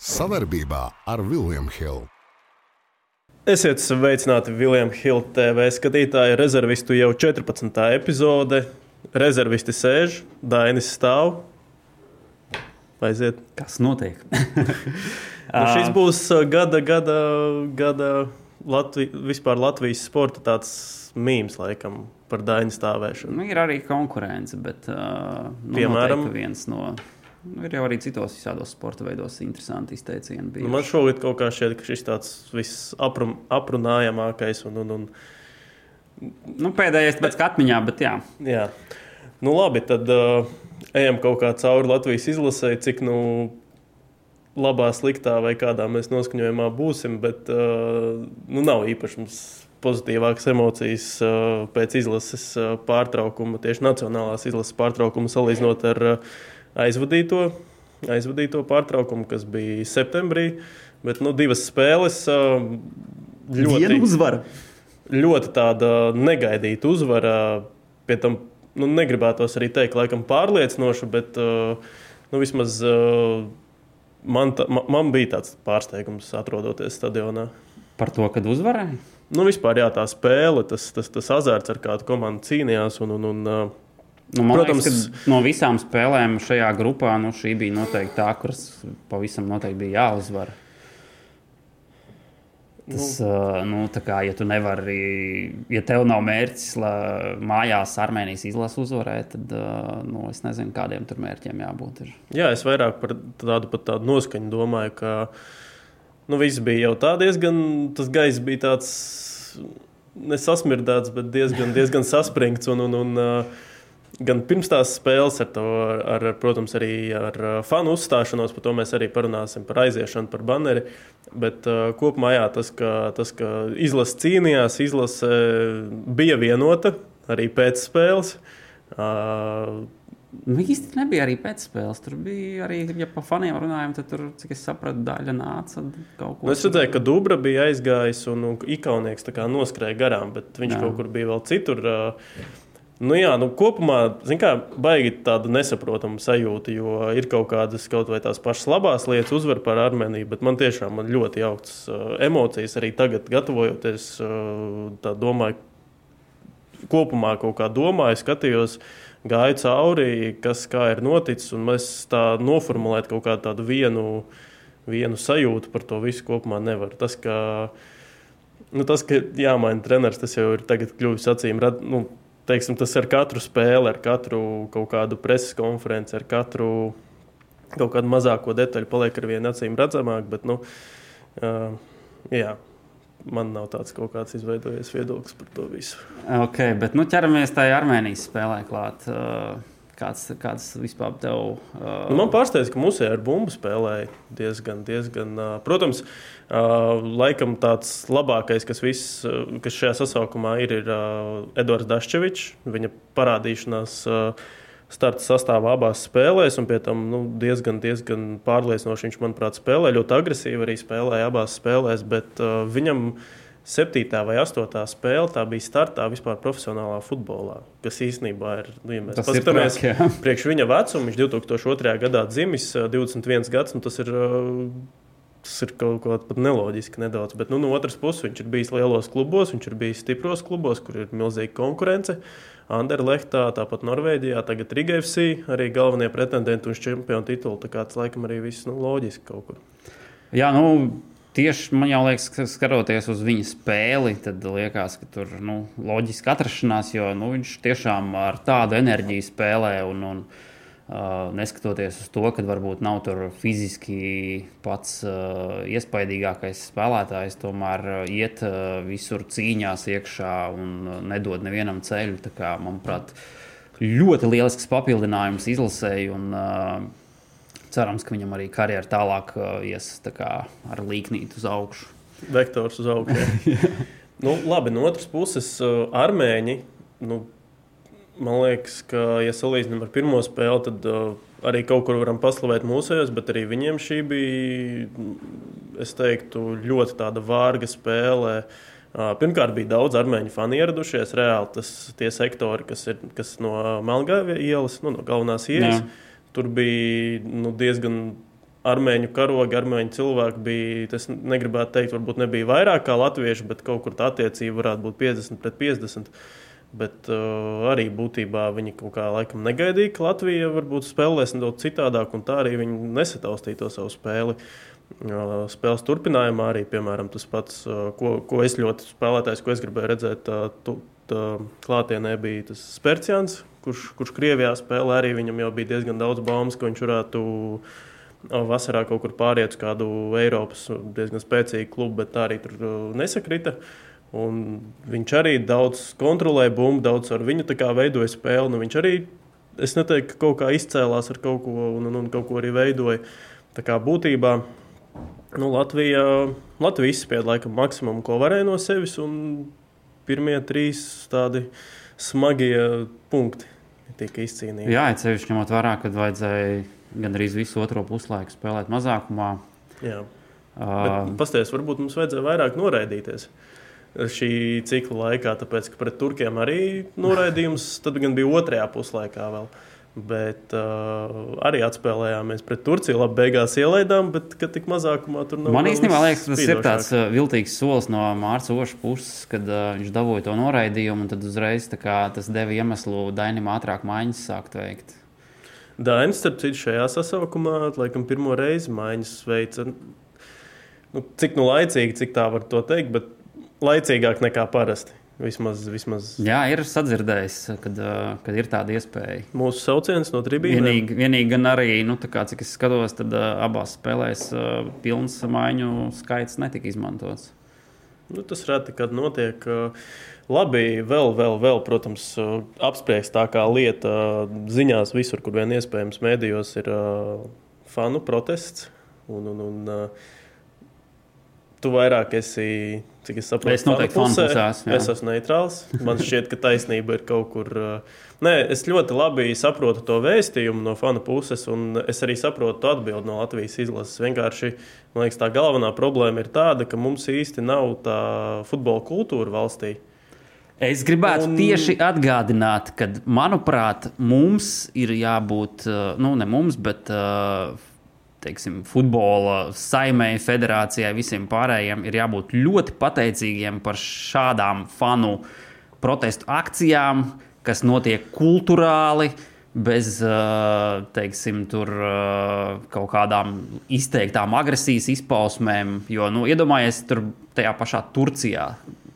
Savarbībā ar Vilniņu Hildu. Esiet sveicināti Viljams Hilda TV skatītāji. Rezervistu jau 14. epizode. Rezervisti sēž, Dainis stāv. Aiziet. Kas notiek? nu, šis būs uh, gada, gada, gada Latvi, vispār Latvijas sporta tāds mīmīms, laikam, par Dainu stāvēšanu. Nu, ir arī konkurence, bet uh, nu, Piemēram? viens no. Nu, ir jau arī citos visādos sporta veidos interesanti izteicieni. Nu, bijuši. man šogad kaut kā šķiet, ka šis tāds visaprunājamākais un, un, un Nu, pēdējais pēc atmiņā, bet jā. Jā, nu labi, tad uh, ejam kaut kā cauri Latvijas izlasē, cik nu labā, sliktā vai kādā mēs noskaņojumā būsim, bet uh, nu, nav īpaši mums pozitīvākas emocijas uh, pēc izlases uh, pārtraukuma, tieši nacionālās izlases pārtraukuma salīdzinot ar uh, aizvadīto, aizvadīto pārtraukumu, kas bija septembrī, bet nu, divas spēles ļoti Viena uzvara. ļoti tāda negaidīta uzvara. Pie tam nu, negribētos arī teikt, laikam, pārliecinoša, bet nu, vismaz man, ta, man, bija tāds pārsteigums, atrodoties stadionā. Par to, kad uzvarēja. Nu, vispār jā, tā spēle, tas, tas, tas azarts, ar kādu komandu cīnījās. Un, un, un, Nu, Protams. Liekas, ka no visām spēlēm šajā grupā nu, šī bija noteikti tā, kuras pavisam noteikti bija jāuzvar. Tas, nu, nu, tā kā, ja tu nevari, ja tev nav mērķis, lai mājās Armēnijas izlase uzvarētu, tad uh, nu, es nezinu, kādiem tur mērķiem jābūt. Ir. jā, es vairāk par tādu, pat tādu noskaņu domāju, ka nu, viss bija jau tā diezgan, tas gaiss bija tāds nesasmirdēts, bet diezgan, diezgan saspringts. Un, un, un, uh, Gan pirms tās spēles, ar to, ar, protams, arī ar uh, fanu uzstāšanos, par to mēs arī parunāsim, par aiziešanu, par banneri. Bet uh, kopumā jā, tas, ka, tas, ka izlase cīnījās, izlase bija vienota arī pēc spēles. Uh, Nu, īsti nebija arī pēcspēles. Tur bija arī, ja par faniem runājam, tad tur, cik es sapratu, daļa nāca kaut ko. Nu, es redzēju, ka Dubra bija aizgājis un, un Ikaunieks noskrēja garām, bet viņš Jā. kaut kur bija vēl citur. ā. Nu, jā, nu, kopumā, kā, baigi tāda nesaprotama sajūta, jo ir kaut kādas kaut vai tās pašas labās lietas, uzvar par Armēniju, bet man tiešām man ļoti jauks uh, emocijas arī tagad, gatavojoties. Uh, tā domāju, kopumā kaut kā domāju, skatījos, gāju cauri, kas kā ir noticis, un mēs tā noformulēt kaut kādu tādu vienu, vienu sajūtu par to visu kopumā nevar. Tas, ka, nu, tas, ka jāmaina treneris, tas jau ir tagad kļuvis acīm redzams. Nu, teiksim, tas ar katru spēli, ar katru kaut kādu preses konferenci, ar katru kaut kādu mazāko detaļu paliek ar vienu acīm redzamāk. Bet, nu, uh, jā, man nav tāds kaut kāds izveidojies viedoklis par to visu. Okay, bet nu, ķeramies tajā Armēnijas spēlē klāt. Uh, Kāds, kāds vispār tev? Uh, Nu, man pārsteidz, ka mūsu ar bumbu spēlēja diezgan, diezgan. ā, Protams, ā, laikam tāds labākais, kas, viss, ā, kas šajā sasaukumā ir, ir ā, Edvards Daščevičs. Viņa parādīšanās ā, starta sastāvā abās spēlēs, un pie tam nu, diezgan, diezgan pārliecinoši viņš, manuprāt, spēlē. Ļoti agresīvi arī spēlēja abās spēlēs, bet ā, viņam septītā vai astotā spēle tā bija startā vispār profesionālā futbolā, kas īstenībā ir, nu, ja mēs Tas paskatāmies jā. priekš viņa vecuma, viņš 2002. gadā dzimis, ā, 21 gads, un tas ir. Tas ir kaut kā pat neloģiski nedaudz. Bet nu, no otras puses, viņš ir bijis lielos klubos, viņš ir bijis stipros klubos, kur ir milzīga konkurence. Anderlechtā, tāpat Norvēģijā, tagad Rigēvsī, arī galvenie pretendenti uz čempionu titulu. Tā kā tas laikam arī viss nu, loģiski kaut kur. Jā, nu, tieši man jau liekas, ka skatoties uz viņa spēli, tad liekas, ka tur ir nu, loģiski atrašanās, jo nu, viņš tiešām ar tādu enerģiju spēlē. Un, un, uh, neskatoties uz to, ka varbūt nav tur fiziski pats uh, iespaidīgākais spēlētājs, tomēr uh, iet uh, visur cīņās iekšā un uh, nedod nevienam ceļu. Tā Kā, manuprāt, ļoti lielisks papildinājums izlasēji. Un, uh, Cerams, ka viņam arī karjerā tālāk uh, ies tā kā, ar līknīti uz augšu. Vektors uz augšu. nu, labi, no otras puses, ā, armēņi. Nu, man liekas, ka, ja salīdzinām ar pirmo spēli, tad uh, arī kaut kur varam paslavēt mūsējos, bet arī viņiem šī bija, es teiktu, ļoti tāda vārga spēle. Uh, Pirmkārt, bija daudz armēņu fani ieradušies. Reāli tas tie sektori, kas ir kas no Melngājas ielas, nu, no galvenās ielas. Jā. Tur bija nu, diezgan armēņu karogi, armēņu cilvēki bija, tas negribētu teikt, varbūt nebija vairāk kā latvieši, bet kaut kur tā attiecība varētu būt 50 pret 50. Bet uh, arī būtībā viņi kaut kā laikam negaidīja, ka Latvija varbūt spēlēs nedaudz citādāk, un tā arī viņi nesataustīja to savu spēli. Uh, spēles turpinājumā arī, piemēram, tas pats, uh, ko, ko es ļoti spēlētājs, ko es gribēju redzēt, uh, tu, klātienē bija tas Spērcians, kurš, kurš Krievijā spēlē. Arī viņam jau bija diezgan daudz baumas, ka viņš varētu vasarā kaut kur pāriet uz kādu Eiropas diezgan spēcīgu klubu, bet tā arī tur nesakrita. Un viņš arī daudz kontrolēja bumbu, daudz ar viņu veidoja spēli. Nu, viņš arī, es neteiktu, ka kaut kā izcēlās ar kaut ko un, un, un kaut ko arī veidoja. Tā kā būtībā nu, Latvija, Latvija izspieda laikam maksimumu, ko varēja no sevis. Pirmie trīs tādi smagie punkti tika izcīnīti. Jā, ceļš ņemot vērā, kad vajadzēja gandrīz visu otro puslaiku spēlēt mazākumā. Jā. Uh, Pastāstiet, varbūt mums vajadzēja vairāk noraidīties. Uh, šī cikla laikā, tāpēc ka pret turkiem arī noraidījums gan bija otrajā puslaikā. Vēl. Bet uh, arī atspēlējāmies pret Turciju. Labi, beigās ielaidām, bet tik mazākumā tur nav. Man īstenībā liekas, tas ir tāds uh, viltīgs solis no Mārcis Ošas puses, kad uh, viņš dabūja to noraidījumu, un tad uzreiz kā, tas deva iemeslu Dainam ātrāk maiņas sākt veikt. Dainis, starp citu, šajā sasaukumā, laikam, pirmo reizi maiņas veica. Nu, cik nu laicīgi, cik tā var teikt, bet laicīgāk nekā parasti. Vismaz, vismaz. Jā, ir sadzirdējis, kad, kad ir tāda iespēja. Mūsu sauciens no tribīniem. Vienīgi, vienīgi gan arī, nu, kā, cik es skatos, tad abās spēlēs pilns maiņu skaits netika izmantots. Nu, tas reti, kad notiek. Labi, vēl, vēl, vēl protams, apspriestākā lieta ziņās visur, kur vien iespējams, mēdījos ir fanu protests. Un, un, un, tu vairāk esi Cik es saprotu, es noteikti pusē, jā. es esmu neitrāls. Man šķiet, ka taisnība ir kaut kur. Nē, es ļoti labi saprotu to vēstījumu no fanu puses, un es arī saprotu atbildi no Latvijas izlases. Vienkārši man liekas, tā galvenā problēma ir tāda, ka mums īsti nav tā futbola kultūra valstī. Es gribētu un... tieši atgādināt, ka, manuprāt, mums ir jābūt, nu, ne mums, bet uh, teiksim, futbola saimē, federācijai, visiem pārējiem ir jābūt ļoti pateicīgiem par šādām fanu protestu akcijām, kas notiek kultūrāli. Bez teiksim, tur, kaut kādām izteiktām agresijas izpausmēm. Jo, nu, iedomājieties, tur tajā pašā Turcijā,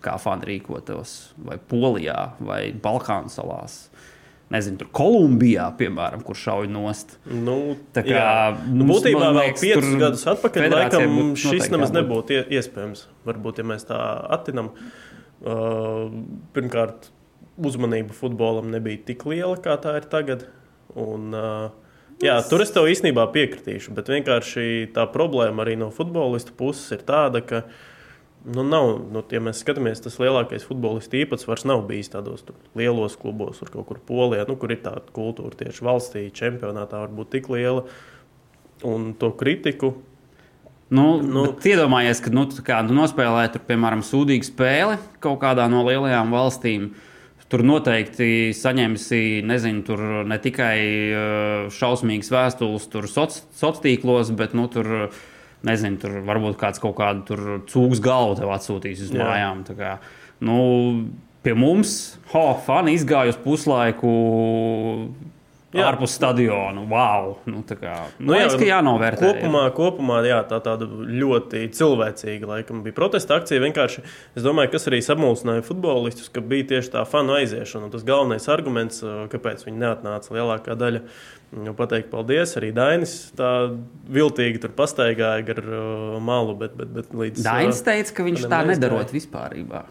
kā fani rīkotos, vai Polijā, vai Balkānu salās nezinu, tur Kolumbijā, piemēram, kur šauj nost. Nu, tā kā nu, būtībā vēl liekas, piecus gadus atpakaļ, laikam šis nemaz nebūtu iespējams. Varbūt, ja mēs tā attinam, uh, pirmkārt, uzmanība futbolam nebija tik liela, kā tā ir tagad. Un, uh, jā, tur es tev īstenībā piekritīšu, bet vienkārši tā problēma arī no futbolista puses ir tāda, ka uh, Nu, nav, nu, ja mēs skatāmies, tas lielākais futbolistu īpatsvars nav bijis tādos lielos klubos, kur kaut kur Polijā, nu, kur ir tāda kultūra tieši valstī, čempionātā var būt tik liela. Un to kritiku Nu, nu, iedomājies, ka nu, kā, nu, nospēlē tur, piemēram, sūdīgu spēli kaut kādā no lielajām valstīm. Tur noteikti saņemsi nezinu, tur ne tikai uh, šausmīgas vēstules sociālos tīklos, bet nu, tur uh, nezinu, tur varbūt kāds kaut kādu cūgas galvu tev atsūtīs uz Jā. mājām. Kā, nu, pie mums, ho, fani izgāja uz puslaiku. Jā. Ārpus stadiona. Wow. Nu, kā, nu, nu, jā, liekas, jānovērtē. Kopumā, jā. kopumā jā, tā tāda ļoti cilvēcīga laikam, bija protesta akcija. Vienkārši es domāju, kas arī samulsināja futbolistus, ka bija tieši tā fanu aiziešana. Un tas galvenais arguments, kāpēc viņi neatnāca lielākā daļa Nu, pateikt paldies. Arī Dainis tā viltīgi tur pastaigāja gar uh, malu. Bet, bet, bet līdz, Dainis teica, ka viņš tā nedarot vispār. Ka,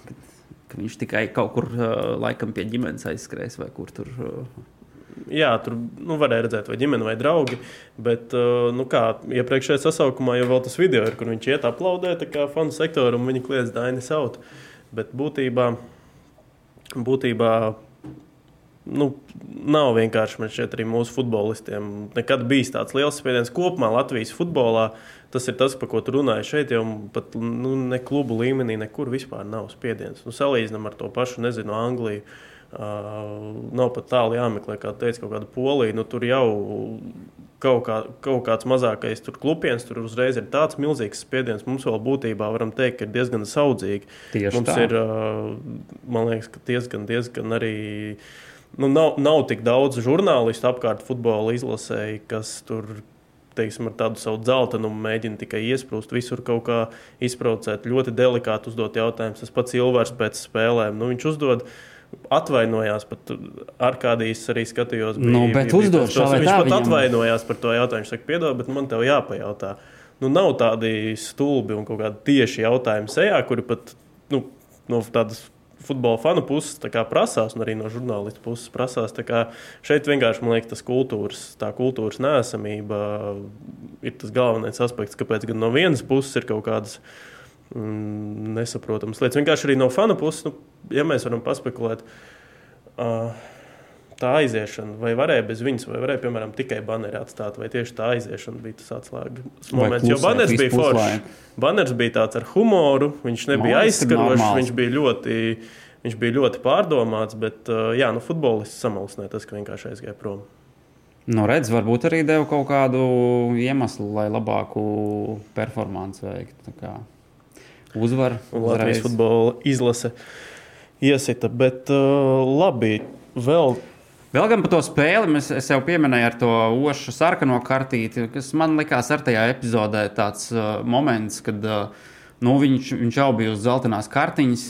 ka viņš tikai kaut kur uh, laikam pie ģimenes aizskrēs vai kur tur. Uh, Jā, tur nu, varēja redzēt, vai ģimene vai draugi. Bet, uh, nu, kā iepriekšējā sasaukumā jau tas video ir, kur viņš iet aplaudē, fanu sektoru un viņa kliedz Daini saut. Bet būtībā, būtībā nu, nav vienkārši man šķiet, arī mūsu futbolistiem. Nekad bijis tāds liels spiediens kopumā Latvijas futbolā. Tas ir tas, par ko tu runāji šeit, jau pat nu, ne klubu līmenī, nekur vispār nav spiediens. Nu, salīdzinām ar to pašu, nezinu, Angliju. Uh, nav pat tālu jāmeklē, kā teica, kaut kāda polija. Nu, tur jau kaut, kā, kaut kāds mazākais tur klupiens, tur uzreiz ir tāds milzīgs spiediens. Mums vēl būtībā varam teikt, ka ir diezgan saudzīgi. Tieši Mums tā. ir, uh, man liekas, ka diezgan, diezgan arī. Nu, nav, nav tik daudz žurnālistu apkārt futbola izlasēji, kas tur teiksim, ar tādu savu dzeltenumu mēģina tikai iesprūst, visur kaut kā izprovocēt, ļoti delikāti uzdot jautājumus. Tas pats Ilvars pēc spēlēm. Nu, viņš uzdod atvainojās. Pat Arkādijas arī skatījos. Nu, bet uzdod tas- šā vai Viņš tā pat viņam- atvainojās par to jautājumu. Viņš saka, piedod, bet man tev jāpajautā. Nu, nav tādi stulbi un kaut kādi tieši jautājumi sejā, kuri pat nu, no tādas futbola fanu puses prasās, un arī no žurnālistu puses prasās. Šeit vienkārši man liekas, tas kultūras, tā kultūras nēsamība ir tas galvenais aspekts, kāpēc gan no vienas puses ir kaut kādas nesaprotamas lietas. Vienkārši arī no fanu puses, nu, ja mēs varam paspekulēt, uh, tā aiziešana, vai varēja bez viņas, vai varēja, piemēram, tikai baneri atstāt, vai tieši tā aiziešana bija tas atslēgas moments. Jo baners bija foršs. Banners bija tāds ar humoru, viņš nebija liekas, ka aizskarošs, viņš bija ļoti. Viņš bija ļoti pārdomāts, bet uh, jā, nu, futbolists samalsnēja tas, ka vienkārši aizgāja prom. Nu, redz, varbūt arī deva kaut kādu iemeslu, lai labāku performanci veiktu. Tā kā Uzvar Un Latvijas futbola izlase iesita. Bet uh, labi, vēl Vēl gan par to spēli mēs, es jau pieminēju ar to ošu sarkano kartīti, kas man likās ar tajā epizodē tāds uh, moments, kad uh, nu, viņš, viņš jau bija uz zeltainās kartiņas.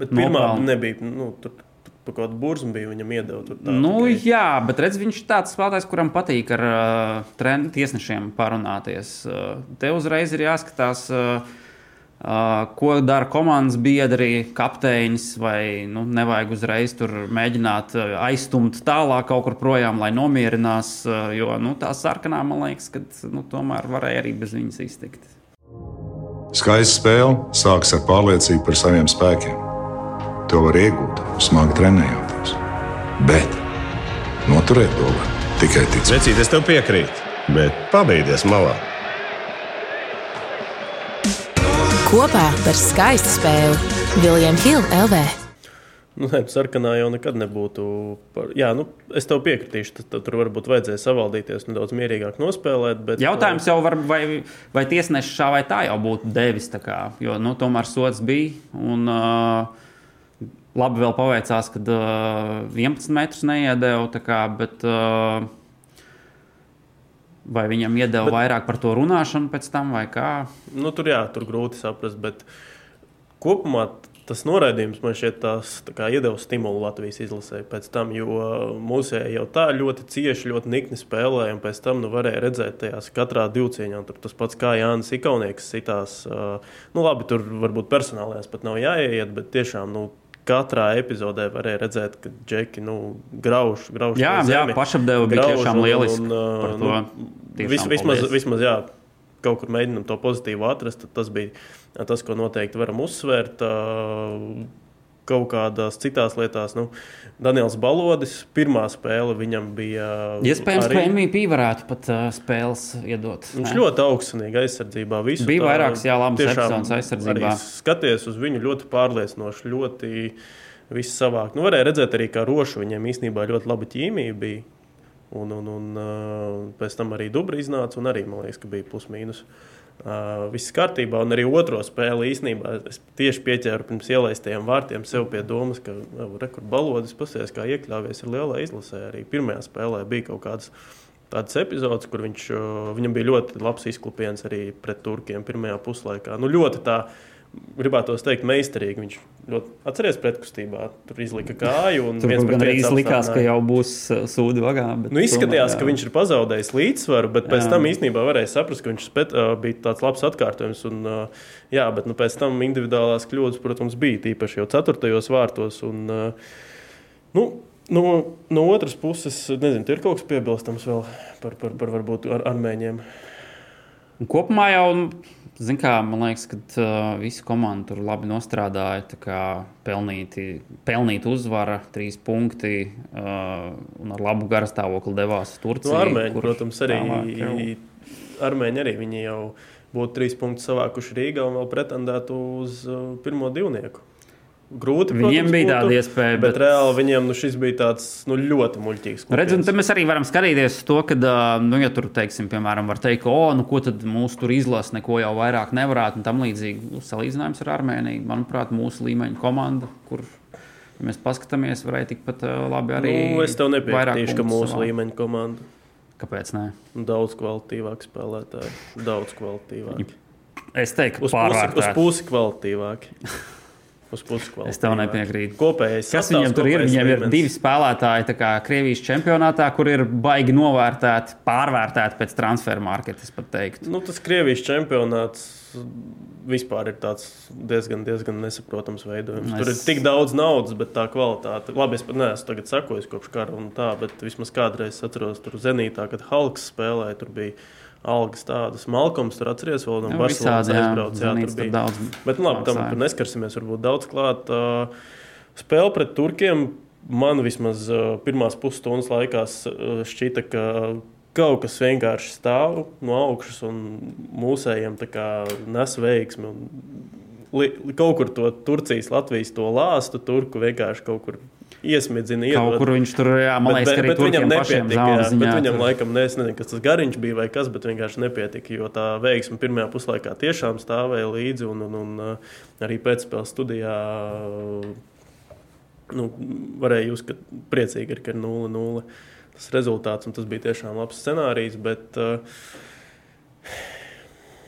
Bet pirmā Nopelna. nebija. Nu, tur pa kaut kādu burbuļu bija viņam iedeva. tur tā, Nu, tikai. jā, bet redz, viņš ir tāds spēlētājs, kuram patīk ar uh, tiesnešiem parunāties. Uh, te uzreiz ir jāskatās, uh, ko dara komandas biedri, kapteinis, vai nu, nevajag uzreiz tur mēģināt uh, aizstumt tālāk kaut kur projām, lai nomierinās. Uh, jo nu, tā sarkanā, man liekas, ka nu, tomēr varēja arī bez viņas iztikt. Skaista spēle sākas ar pārliecību par saviem spēkiem. To var iegūt, smagi trenējoties. Bet noturēt to var tikai ticēt. Vecīt, es tev piekrītu, bet pabeigties malā. Kopā par skaistu spēli Viljams Hilde LV. Nu, nē, sarkanā jau nekad nebūtu. Par... Jā, nu, es tev piekritīšu. Tad, tad tur varbūt vajadzēja savaldīties, nedaudz mierīgāk nospēlēt. Bet, Jautājums jau var, vai, vai tiesnesis šā vai tā jau būtu devis. tā Kā, jo nu, tomēr sots bija. Un, uh, labi vēl paveicās, kad uh, 11 metrus neiedēva. tā Kā, bet, uh, vai viņam iedeva bet, vairāk par to runāšanu pēc tam, vai kā? Nu, tur, jā, tur grūti saprast. Bet kopumā tas noraidījums man šķiet tās, tā iedeva stimulu Latvijas izlasē. Pēc tam, jo mūsēji jau tā ļoti cieši, ļoti nikni spēlēja, un pēc tam nu, varēja redzēt tajās katrā divcīņā. Tur tas pats kā Jānis Ikaunieks sitās. Nu, labi, tur varbūt personālajās pat nav jāiet, bet tiešām. Nu, Katrā epizodē varēja redzēt, ka džeki nu, grauž, grauž Jā, jā pašapdeva bija tiešām un- lieliski. un, uh, to nu, tiešām vis, vismaz, vismaz jā, kaut kur mēģinām to pozitīvu atrast. Tas bija tas, ko noteikti varam uzsvērt. ā, Kaut kādās citās lietās, nu, Daniels Balodis, pirmā spēle viņam bija. Iespējams, arī- ka MVP varētu pat uh, spēles iedot. Viņš ne? ļoti augstsinīgi aizsardzībā. Visu Bija tā- vairākas, jā, labas epizodes aizsardzībā. Skaties uz viņu ļoti pārliecinoši, ļoti viss savāk. Nu, varēja redzēt arī, kā roša viņiem īstenībā ļoti laba ķīmija bija. Un, un, un pēc tam arī dubra iznāca, un arī, man liekas, ka bija plus-mínus. Uh, viss kārtībā, un arī otro spēli īstenībā es tieši pieķēru pirms ielaistajiem vārtiem sev pie domas, ka rekords pasies, kā iekļāvies ir lielā izlasē. Arī pirmajā spēlē bija kaut kādas tādas epizodes, kur viņš, uh, viņam bija ļoti labs izklupiens arī pret turkiem pirmajā puslaikā. Nu, ļoti tā, gribētu teikt, meistarīgi. Viņš ļoti atceries pretkustībā, tur izlika kāju Tur arī likās, ka jau būs uh, sūdi vagā. Nu, izskatījās, tomēr, ka jā. viņš ir pazaudējis līdzsvaru, bet pēc Jā. tam īstenībā varēja saprast, ka viņš spēt, uh, bija tāds labs atkārtojums. Un, uh, jā, bet nu, pēc tam individuālās kļūdas, protams, bija tīpaši jau ceturtajos vārtos. Un, uh, nu, no, no otras puses, nezinu, ir kaut kas piebilstams vēl par, par, par varbūt ar armēņiem. Un Kopumā jau, zin kā, man liekas, ka uh, visi komandi tur labi nostrādāja. tā kā Pelnīti, pelnīt uzvara, trīs punkti uh, un ar labu garastāvokli devās uz Turciju. Nu, armēņi, kur protams, arī, tālāk armēņi arī viņi jau būtu trīs punktus savākuši Rīgā un vēl pretendētu uz uh, pirmo divnieku. Grūti. Viņiem protams, bija būtu, tāda iespēja, Bet, bet reāli viņiem nu, šis bija tāds nu, ļoti muļķīgs. Redz, mēs arī varam skatīties uz to, ka, nu, ja tur, teiksim, piemēram, var teikt, oh, nu, ko tad mūsu tur izlasa, neko jau vairāk nevarētu, un tam līdzīgi nu, salīdzinājums ar Armēniju. Manuprāt, mūsu līmeņa komanda, kur ja mēs paskatāmies, varēja tikpat labi arī. Nu, es tev vairāk nepiekritīšu, ka mūsu savā- līmeņa komanda Kāpēc ne? daudz kvalitīvāk spēlētāji. Daudz kvalitīvāk. Es teiktu, Uz ka pusi, uz pusi kvalitīvāk. Uz pusi kvalitīvāk. Es tev nepiekrītu. Kopējais Kas viņiem tur ir? Viņiem ir divi spēlētāji Krievijas čempionātā, kur ir baigi novērtēti, pārvērtēti pēc transferu marketa. Nu, tas Krievijas čempionāts vispār ir tāds diezgan, diezgan nesaprotams veidojums. Es... Tur ir tik daudz naudas, bet tā kvalitāte. Labi, es pat neesmu tagad sakojis kopš kara un tā, bet vismaz kādreiz atceros, tur Zenītā, kad Halks spēlēja, tur bija algas tādas. Malkoms tur atceries vēl no Barcelonas visādi, jā, tur bija daudz Bet, nu, labi, tam tur neskarsimies. Varbūt daudz klāt. Uh, Spēle pret turkiem man vismaz uh, pirmās pusstundas laikā uh, šķita, ka kaut kas vienkārši stāv no augšas un mūsējiem nes veiksmi. Un li- kaut kur to Turcijas, Latvijas to lāstu, turku vienkārši kaut kur iesmidzina. Kaut kur viņš tur, jā, man liekas, ka arī bet viņam nepietika. Jā, zaunas bet ziņā. viņam tur- laikam, ne, es nezinu, kas tas gariņš bija vai kas, bet vienkārši nepietika. Jo tā veiksme pirmajā puslaikā tiešām stāvēja līdzi. Un, un, un uh, arī pēcspēles studijā uh, nu, varēja jūs, ka priecīgi ir, ka ir 0-0 tas rezultāts. Un tas bija tiešām labs scenārijs. Bet uh,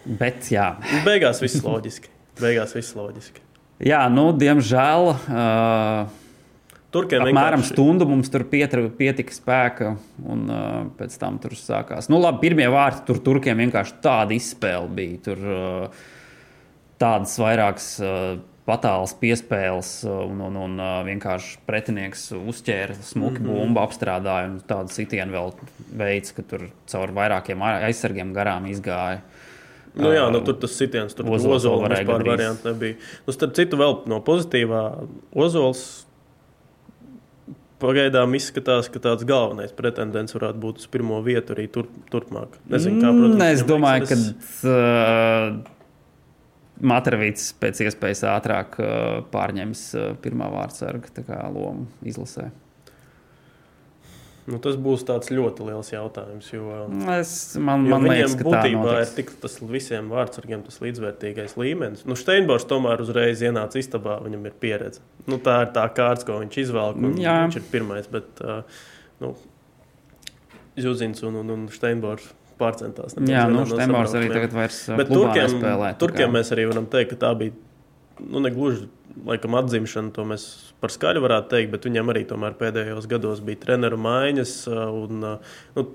Bet, jā. beigās viss loģiski. Beigās viss loģiski. jā, nu, diemžēl. Uh, Turkiem Apmēram vienkārši- stundu mums tur pietra, pietika spēka, un uh, pēc tam tur sākās. Nu, labi, pirmie vārti tur turkiem vienkārši tāda izspēle bija. Tur uh, tādas vairākas uh, patālas piespēles, uh, un, un, un uh, vienkārši pretinieks uzķēra smuki mm. -hmm. bumbu, apstrādāja, un tādu sitienu vēl veids, ka tur caur vairākiem aizsargiem garām izgāja. Nu, jā, nu, tur tas sitiens, tur Ozols varēja vispār variantu nebija. Nu, starp citu, vēl no pozitīvā Ozols pagaidām izskatās, ka tāds galvenais pretendents varētu būt uz pirmo vietu arī tur, turpmāk. Nezinu, kā, protams, Mm, es domāju, ka veiksies. uh, Matravīts pēc iespējas ātrāk uh, pārņems uh, pirmā vārdsarga lomu izlasē. Nu, tas būs ļoti liels jautājums. Jo, Es, man, jo man liekas, ka būtībā ir tik tas visiem vārdsargiem tas līdzvērtīgais līmenis. Nu, Steinbors tomēr uzreiz ienāca istabā, viņam ir pieredze. Nu, tā ir tā kārta, ko viņš izvēlēja. Jā. Viņš ir pirmais, bet nu, Zuzins un, un, un Steinbors pārcentās. Jā, nu, Steinbors arī tagad vairs Bet turkiem, nespēlē. tā turkiem mēs arī varam teikt, ka tā bija nu, ne gluži laikam, atzimšana. To mēs par skaļu varētu teikt, bet viņam arī tomēr pēdējos gados bija treneru maiņas. uh, Un, uh, nu,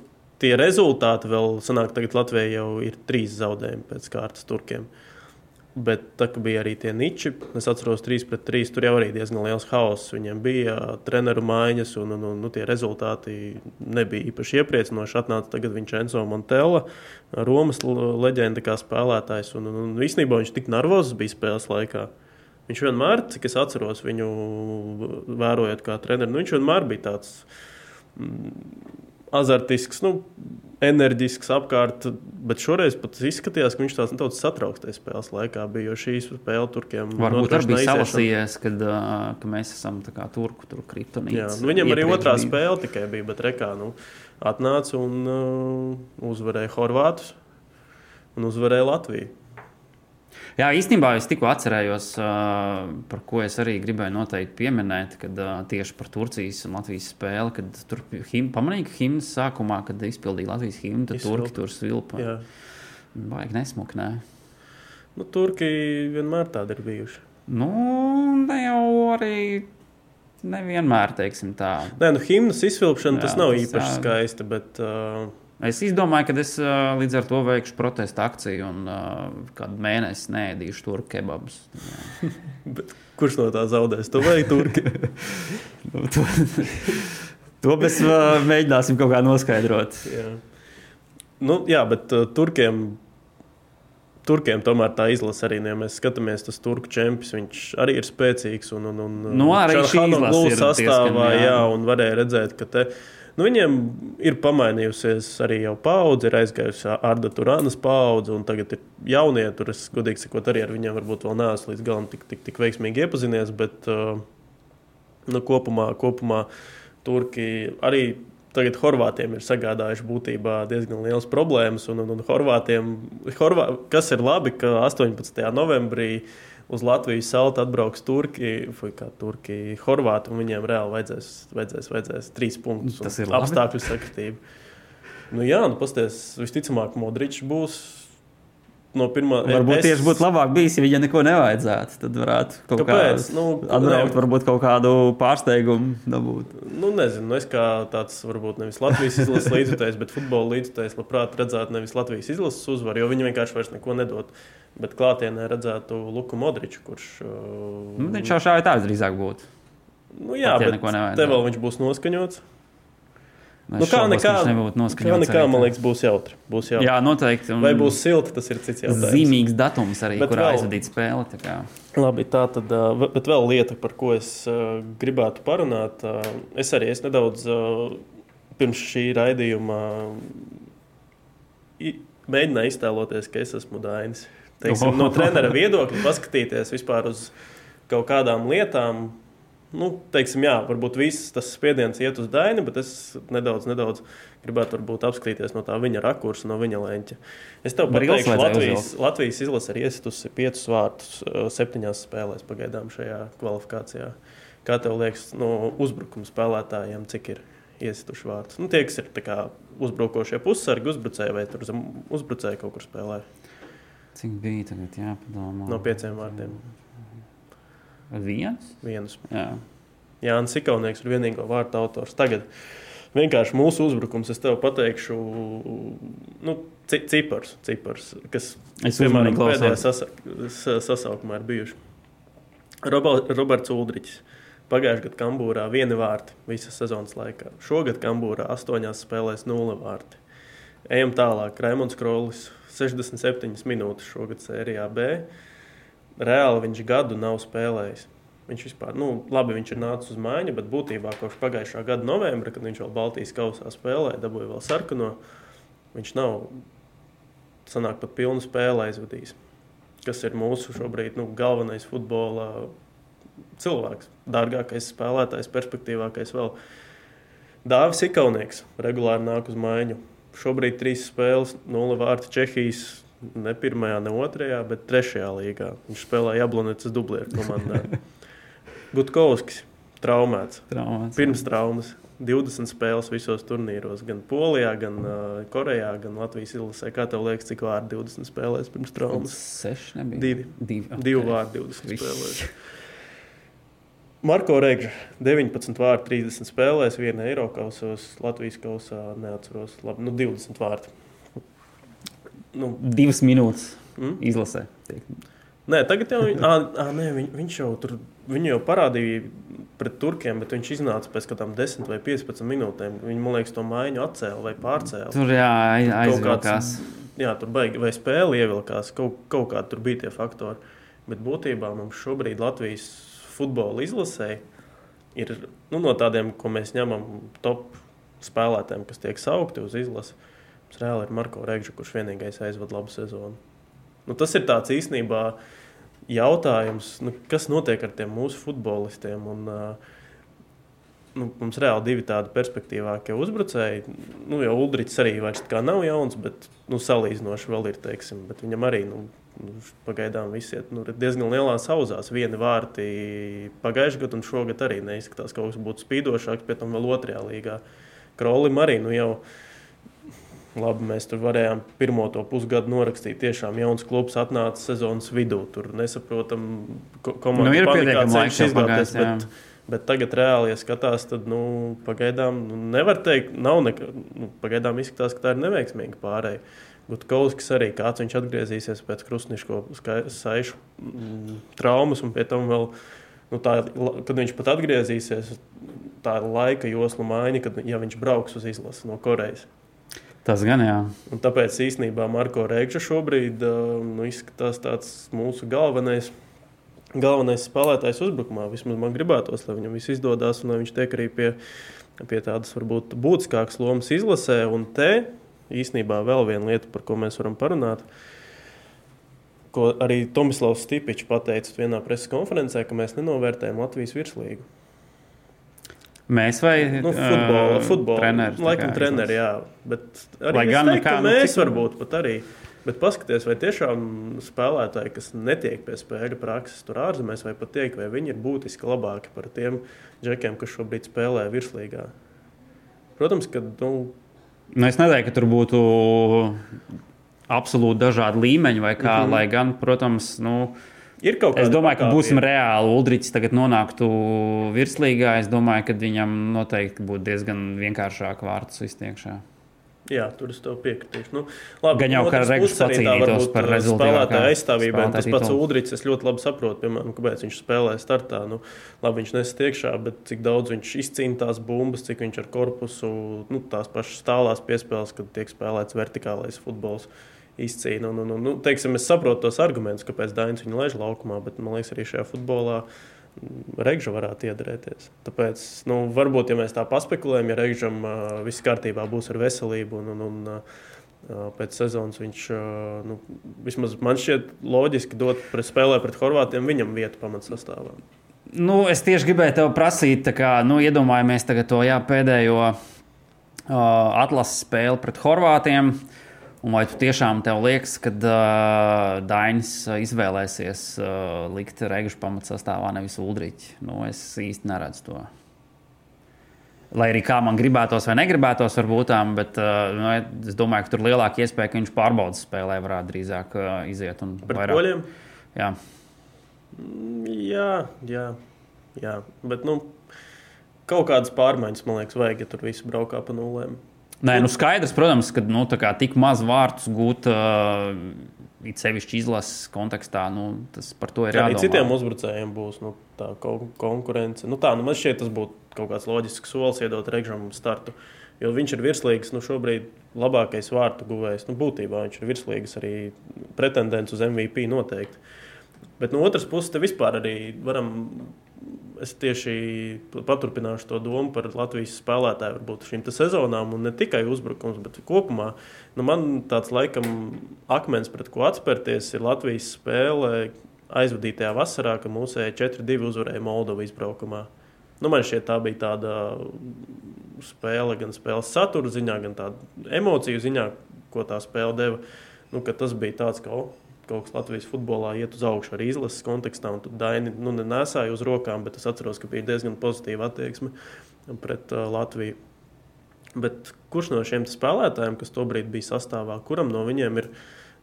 tie rezultāti vēl sanāk, tagad Latvijai jau ir trīs zaudējumi pēc kārtas turkiem. Bet tā bija arī tie niči, es atceros, 3 pret 3. Tur jau arī diezgan liels haoss. Viņiem bija treneru maiņas, un, un, un nu, tie rezultāti nebija īpaši iepriecinoši. Atnāca tagad Vincenzo Montella, Romas leģenda kā spēlētājs. Un, un, un īstenībā viņš tik nervozs bija spēles laikā. Viņš vienmēr, cik es atceros viņu, vērojot kā treneris, nu, viņš vienmēr bija tāds azartisks, nu, enerģisks apkārt. Bet šoreiz pat izskatījās, ka viņš tāds nedaudz satraukts tajā spēles laikā bija. Jo šī spēle turkiem Varbūt arī bija salasījies, kad, uh, ka mēs esam kā turku tur kriptonīti. Nu, viņam arī otrā spēle tikai bija, bet rekā nu, atnāca un uh, uzvarēja Horvātus un uzvarēja Latviju. Jā, īstenībā es tikko atcerējos, par ko es arī gribēju noteikti pieminēt, kad tieši par Turcijas un Latvijas spēli, kad tur him, pamanīja, ka himnas sākumā, kad izpildīja Latvijas himnu, tad turki tur svilpa. Jā. Vajag nesmuknē. Nu, Turki vienmēr tādi ir bijuši. Nu, ne jau arī nevienmēr, teiksim tā. Nē, nu, himnas izvilkšana tas nav tas īpaši jā. skaisti. Bet, uh, Es izdomāju, ka es līdz ar to veikšu protesta akciju un kādu mēnesi nēdīšu tur kebabus. bet kurš no tā zaudēs? Tu vai Turki? Nu, to, to mēs mēģināsim kaut kā noskaidrot. jā. Nu, jā, bet uh, Turkiem. Turkiem tomēr tā izlase arī, ja mēs skatāmies, tas turku čempions, viņš arī ir spēcīgs. Un, un, un, Nu, arī šī izlase ir sastāvā, diezgan, jā. jā, un varēja redzēt, ka te Nu, viņiem ir pamainījusies arī jau paudze, ir aizgājusi Arda Turānas paudze, un tagad ir jaunie. Tur es godīgi sakot, arī ar viņiem varbūt vēl neesmu līdz galam tik, tik, tik veiksmīgi iepazinies, bet uh, nu, kopumā, kopumā Turki arī tagad Horvātiem ir sagādājuši būtībā diezgan liels problēmas. Un, un, un Horvātiem, Horvā, kas ir labi, ka 18. novembrī uz Latvijas salta atbrauks Turki, vai kā Turki, Horvāti, un viņiem reāli vajadzēs, vajadzēs, vajadzēs trīs punktus. Tas ir apstākļu sakritība. Nu, jā, nu, pasties, visticamāk, Modričs būs no pirmā. Varbūt es... tieši būtu labāk bijis, ja viņa neko nevajadzētu. Tad varētu kaut Kāpēc? kā nu, atbraukt, ne... varbūt kaut kādu pārsteigumu dabūt. Nu, nezinu, nu, es kā tāds varbūt nevis Latvijas izlases līdzekļs, bet futbola līdzekļs labprāt redzētu nevis Latvijas izlases uzvaru, jo viņi vienkārši vairs neko nedod. Bet klātienē redzētu Luku Modriču, kurš. Nu, viņš jau šādi tā drīzāk būtu. Nu, jā, Pat, ja bet te vēl viņš būs noskaņots. Nu, kā nekā, kā nekā man liekas, būs jautri. Būs jautri. Jā, noteikti. Vai būs silti, tas ir cits jautājums. Zīmīgs datums arī, bet kurā vēl, aizvadīt spēli. Tā Labi, tā tad, bet vēl lieta, par ko es gribētu parunāt. Es arī es nedaudz pirms šī raidījuma mēģināju iztēloties, ka es esmu Dainis. Teiksim, no trenera viedokļa paskatīties vispār uz kaut kādām lietām, nu, teiksim, jā, varbūt viss tas spiediens iet uz Dainu, bet es nedaudz, nedaudz gribētu apskatīties no tā viņa rakursa, no viņa leņķa. Es tev pateikšu, ka Latvijas, Latvijas izlase ir iesitusi piecus vārtus septiņās spēlēs pagaidām šajā kvalifikācijā. Kā tev liekas, no uzbrukuma spēlētājiem, cik ir iesituši vārtus? Nu, tie, kas ir kā, uzbrukošie pussargi, uzbrucēji vai uzbrucēji kaut kur spēlē. Cik bija tagad jāpadomā? No pieciem vārdiem. Viens? Viens. Jā. Jānis Ikaunieks ir vienīgo vārtu autors. Tagad vienkārši mūsu uzbrukums, es tev pateikšu, nu, cipars, cipars kas piemēram, pēdējā sasaukumā ir bijuši. Roberts Uldričs. Pagājušajā gadā Kambūrā viena vārta visas sezonas laikā. Šogad Kambūrā astoņās spēlēs nulle vārti. Ejam tālāk. Raimons Krolis 67 minūtes šogad sērijā B reāli viņš gadu nav spēlējis. Viņš vispār, nu, labi, viņš ir nācis uz mājiņu, bet būtībā kopš pagājušā gada novembra, kad viņš vēl Baltijas kausā spēlēja, dabūja vēl sarkano, viņš nav sanāk pat pilnu spēli aizvadījis. Kas ir mūsu šobrīd nu, galvenais futbola cilvēks, dārgākais spēlētājs, perspektīvākais vēl. Dāvis Ikaunieks regulāri nāk uz mājiņu. Šobrīd trīs spēles, nulle vārti Čehijas ne pirmajā, ne otrajā, bet trešajā līgā. Viņš spēlēja Jablonecas dublieru komandā. Gutkovskis traumēts. traumēts. Pirms traumas. 20 spēles visos turnīros, gan Polijā, gan uh, Korejā, gan Latvijas izlasē. Kā tev liekas, cik vārdi 20 spēlēs pirms traumas? 6 nebija. Divi. Divi, okay. Divi vārdi 20 Viss. spēlēs. Marko Reigža 19 vārdi 30 spēlēs, 1 eiro kausos, Latvijas kausā neatceros. Labi, nu 20 vārdi nu, divas minūtes mm? izlasē. Tiek. Nē, tagad jau à, à, nē, viņ, viņš jau tur viņu jau parādīja pret turkiem, bet viņš iznāca pēc kādām 10 vai 15 minūtēm. Viņi, man liekas, to maiņu atcēla vai pārcēla. Tur jā, aizvilkās. Jā, tur baigi, vai spēle ievilkās, kaut, kaut kādi tur bija tie faktori. Bet būtībā mums šobrīd Latvijas futbola izlasē ir nu, no tādiem, ko mēs ņemam top spēlētājiem, kas tiek saukti uz izlasi Mums reāli ir Marko Reigža, kurš vienīgais aizvada labu sezonu. Nu, tas ir tāds īstenībā jautājums, nu, kas notiek ar tiem mūsu futbolistiem. Un, nu, mums reāli divi tādi perspektīvākie uzbrucēji. Nu, jau Ulrichs arī vairs nav jauns, bet nu, salīdzinoši vēl ir. Teiksim, viņam arī nu, nu, pagaidām viss iet nu, diezgan lielā sauzās. Viena vārti pagājušajā gadā un šogad arī neizskatās, ka kaut kas būtu spīdošāks, pēc tam vēl otrajā līgā. Krolim arī nu, jau ir Labi, mēs tur varējām pirmo to pusgadu norakstīt. Tiešām jauns klubs atnāca sezonas vidū. Tur nesaprotam, komanda nu, ir pietiekami laiks izgāties. Bet, bet tagad reāli, ja skatās, tad nu, pagaidām nu, nevar teikt, nav nekā. Nu, pagaidām izskatās, ka tā ir neveiksmīga pārējai. Gutkovskis arī kāds viņš atgriezīsies pēc krustniško saišu mm, traumas un pie tam vēl. Nu, tā, kad viņš pat atgriezīsies, tā ir laika josla maiņa, kad ja viņš brauks uz izlasi no Korejas. Tas gan jā. Un tāpēc īstenībā Marko Reigša šobrīd nu, izskatās tāds mūsu galvenais. Galvenais spēlētājs uzbrukumā. Vismaz man gribētos, lai viņam viss izdodas un lai viņš tiek arī pie, pie tādas varbūt būtiskākas lomas izlasē. Un te īstenībā vēl viena lieta, par ko mēs varam parunāt. Ko arī Tomislavs Stipičs pateica vienā preses konferencē, ka mēs nenovērtējam Latvijas virslīgu. Mēs vai Nu, futbola, ā, futbola treneris, Laikam, kā treneri, jā. Bet arī Lai gan, nu teiktu, kā, nu, mēs cik- varbūt pat arī. Bet paskatieties, vai tiešām spēlētāji, kas netiek pie spēļu prakses tur ārzemēs, vai pat tiek, vai viņi ir būtiski labāki par tiem džekiem, kas šobrīd spēlē virslīgā. Protams, ka nu, Nu, es nedomāju, ka tur būtu absolūti dažādi līmeņi, vai kā, mm -hmm. lai gan, protams, nu, ir kaut kas es domāju, ka būsim reāli. Ulrichs tagad nonāktu virslīgā. Es domāju, ka viņam noteikti būtu diezgan vienkāršāk vārtus izsniegšā. Jā, tur es tev piekritīšu. Nu, labi, Gan jau no kā tā pacīnītos par uh, rezultātīvākā Spēlētāja aizstāvībai. un Tas pats. Udrichs, es ļoti labi saprotu, piemēram, kāpēc viņš spēlē startā. Nu, labi, viņš nestiekšā, bet cik daudz viņš izcīna tās bumbas, cik viņš ar korpusu, nu, tās pašas tālās piespēles, kad tiek spēlēts vertikālais futbols. Izcīna. Un, un, un, nu, teiksim, es saprotu tos argumentus, kāpēc Dainis viņu laiž laukumā, bet man liekas, arī šajā futbolā Reigža varētu iedarēties. Tāpēc, nu, varbūt, ja mēs tā paspekulējam, ja Reigžam uh, viss kārtībā būs ar veselību un, un, un uh, pēc sezonas viņš, uh, nu, vismaz man šķiet loģiski dot pret spēlē pret Horvātiem viņam vietu pamatsastāvā. Nu, es tieši gribēju te prasīt, kā nu, iedomājamies to jā, pēdējo uh, atlases spēli pret Horvātiem. Un vai tu tiešām tev liekas, ka uh, Dainis izvēlēsies uh, likt Reigšu pamatsastāvā, nevis Ulriķi? Nu, es īsti neredzu to. Lai arī kā man gribētos vai negribētos, varbūt tā, bet uh, nu, es domāju, ka tur lielāka iespēja, ka viņš pārbaudas spēlē varētu drīzāk uh, iziet. un Pret vairāk- poļiem? Jā. Jā, jā, jā. Bet nu, kaut kādas pārmaiņas, man liekas, vajag, ja tur viss braukā pa nulēm. Nē, nu skaidrs, protams, ka nu, kā tik maz vārtus gūt, uh, it sevišķi izlases kontekstā, nu, tas par to ir Arī jādomā. citiem uzbrucējiem būs nu, tā kon konkurence. Nu, tā, nu, man šķiet, tas būtu kaut kāds loģisks solis iedot Reigžam startu. Jo viņš ir virslīgs, nu, šobrīd labākais vārtu guvējs. Nu, būtībā viņš ir virslīgs arī pretendents uz MVP noteikti. Bet no otras puses, te vispār arī varam. Es tieši paturpināšu to domu par Latvijas spēlētāju, varbūt šīm sezonām, un ne tikai uzbrukums, bet kopumā. Nu, man tāds laikam akmens, pret ko atspērties, ir Latvijas spēle aizvadītajā vasarā, kad mūsēji 4-2 uzvarēja Moldovu izbraukumā. Nu, man šķiet, tā bija tāda spēle, gan spēles satura ziņā, gan tāda emociju ziņā, ko tā spēle deva. Nu, tas bija tāds, ka o, kaut kas Latvijas futbolā iet uz augšu arī izlases kontekstā, tur Daini nu, nesāja uz rokām, bet es atceros, ka bija diezgan pozitīva attieksme pret uh, Latviju. Bet kurš no šiem spēlētājiem, kas tobrīd bija sastāvā, kuram no viņiem ir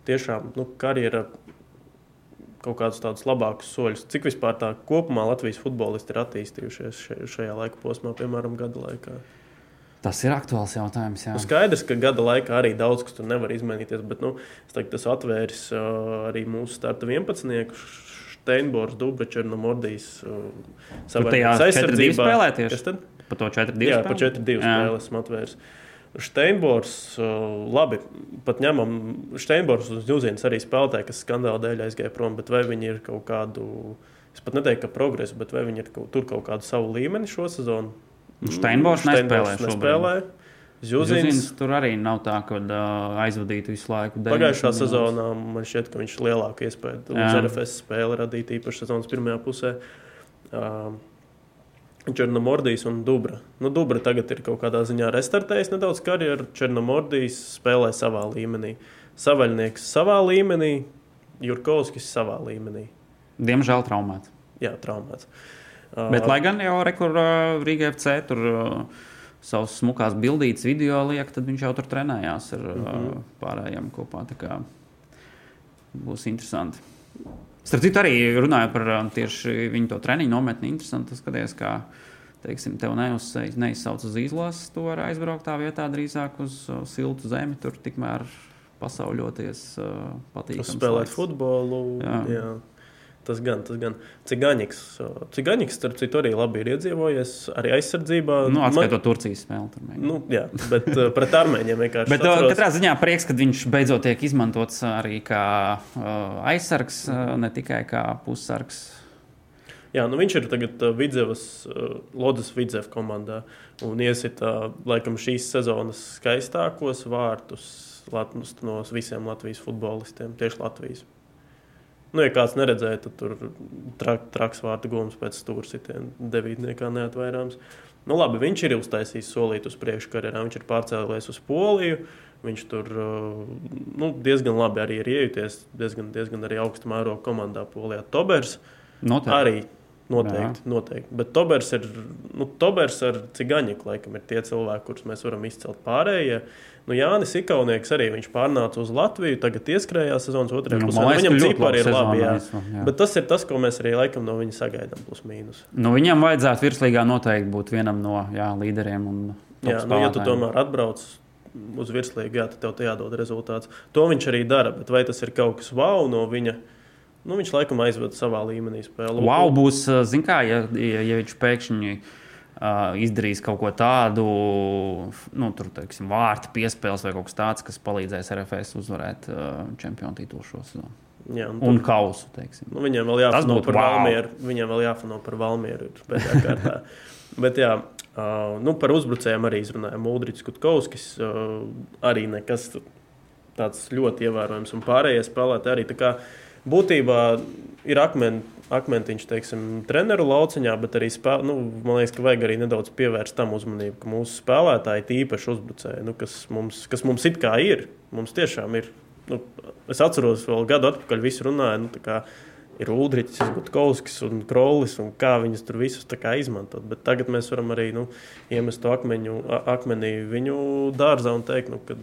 tiešām nu, karjera kaut kādus tādus labākus soļus? Cik vispār tā kopumā Latvijas futbolisti ir attīstījušies šajā laika posmā, piemēram, gada laikā? Tas ir aktuāls jautājums. Jā. Nu, skaidrs, ka gada laikā arī daudz kas tur nevar izmainīties, bet nu, teiktu, tas atvērs uh, arī mūsu starta 11. Steinbors, Dubčers, Mordijs. Uh, Tur tajā 4-2 spēlē tieši? Kas tad? Par to 4-2. Jā, par 4-2 Jā. spēli esmu atvērs. Steinbors, uh, labi, pat ņemam, Steinbors uz Jūzīnas arī spēlētāji, kas skandāla dēļ aizgāja prom, bet vai viņi ir kaut kādu, es pat neteiktu, ka progresu, bet vai viņi ir kaut, tur kaut kādu savu līmeni šo sezonu? Nu, Steinbors nespēlē šobrīd. nespēlē. Zjuzins Zuzins, tur arī nav tā, ka uh, aizvadītu visu laiku. Pagājušā 90 sezonā man šķiet, ka viņš lielāku iespēju uz. RFS spēli radīt īpaši sezonas pirmajā pusē. Um, Černomordijs un Dubra. Nu, Dubra tagad ir kaut kādā ziņā restartējis nedaudz karjeru. Černomordijs spēlē savā līmenī. Savaļnieks savā līmenī, Jurkovskis savā līmenī. Diemžēl traumēts. Jā, traumēts. Uh, Bet, lai gan jau rekur Rīgā FC tur uh, savus smukās bildītas video liek, tad viņš jau tur trenējās ar uh, Mhm. pārējiem kopā. Tā kā būs interesanti. Starp citu, arī runājot par uh, tieši viņu to treniņu nometni, interesanti skatīties, kā teiksim, tev neuzsauc, neizsauc uz izlases, to var aizbraukt tā vietā drīzāk uz siltu zemi, tur tikmēr pasauļoties patīkami. Spēlēt futbolu. Jā. Jā. Tas gan, tas gan. Cigaņiks, Cigaņiks, starp citu, arī labi ir iedzīvojies, arī aizsardzībā. Nu, Man- atskaitot Turcijas spēli. Tur, mēģināt. Nu, jā, bet uh, pret armēņiem vienkārši. Bet atceros- katrā ziņā prieks, ka viņš beidzot tiek izmantots arī kā uh, aizsargs, uh, ne tikai kā pussargs. Jā, nu viņš ir tagad Vidzevas, Lodas Vidzevas komandā un iesita laikam šīs sezonas skaistākos vārtus no visiem Latvijas futbolistiem, tieši Latvijas. Nu, ja kāds neredzēja, tad tur trak, traks vārtu gūms pēc stūra sitiena devītniekā neatvairāms. Nu, labi, viņš ir uztaisījis solīt uz priekšu karjerā. Viņš ir pārcēlies uz Poliju. Viņš tur nu, diezgan labi arī ir iejuties. Diezgan, diezgan arī augstu mērogu komandā Polijā. Tobers Noteikti. arī Noteikti, Jā. noteikti. Bet Tobers ir, nu, Tobers ar Cigaņiku, laikam, ir tie cilvēki, kurus mēs varam izcelt pārējie. Nu, Jānis Ikaunieks arī viņš pārnāca uz Latviju, tagad ieskrējās sezonas otrajā Nu, pusē. liekas, Viņam cipari ir labi jā. jā. Bet tas ir tas, ko mēs arī laikam no viņa sagaidām, plus mīnus. Nu, viņam vajadzētu virslīgā noteikti būt vienam no jā, līderiem. Jā, nu, ja tu tomēr atbrauc uz virslīgu, jā, tad tev te jādod rezultāts. To viņš arī dara, bet vai tas ir kaut kas wow no viņa? Nu, viņš laikam aizved savā līmenī spēli. Wow, būs, zin kā, ja, ja, ja viņš pēkšņi uh, izdarīs kaut ko tādu, nu, tur, teiksim, vārtu piespēles vai kaut kas tāds, kas palīdzēs RFS uzvarēt uh, čempionu titulu šo sezonu. Jā, un Un kausu, teiksim. Nu, viņiem vēl būtu par wow. Valmieru. Viņiem vēl jāfano par Valmieru. Bet jā, uh, nu, par uzbrucējiem arī izrunāja Mūdrīts Kutkovskis. Uh, arī nekas tāds ļoti ievērojams. Un pārējie spēlētāji arī būtībā ir akmeni. Akmentiņš, teiksim, treneru lauciņā, bet arī spēl, nu, man liekas, ka vajag arī nedaudz pievērst tam uzmanību, ka mūsu spēlētāji, tīpaši uzbrucēji, nu, kas, mums, kas mums it kā ir, mums tiešām ir. Nu, es atceros, vēl gadu atpakaļ visi runāja, nu, kā ir Udrichs, Gutkovskis un Krolis, un kā viņus tur visus izmantot. Bet tagad mēs varam arī nu, iemest to akmeņu, akmenī viņu dārzā un teikt, nu, kad,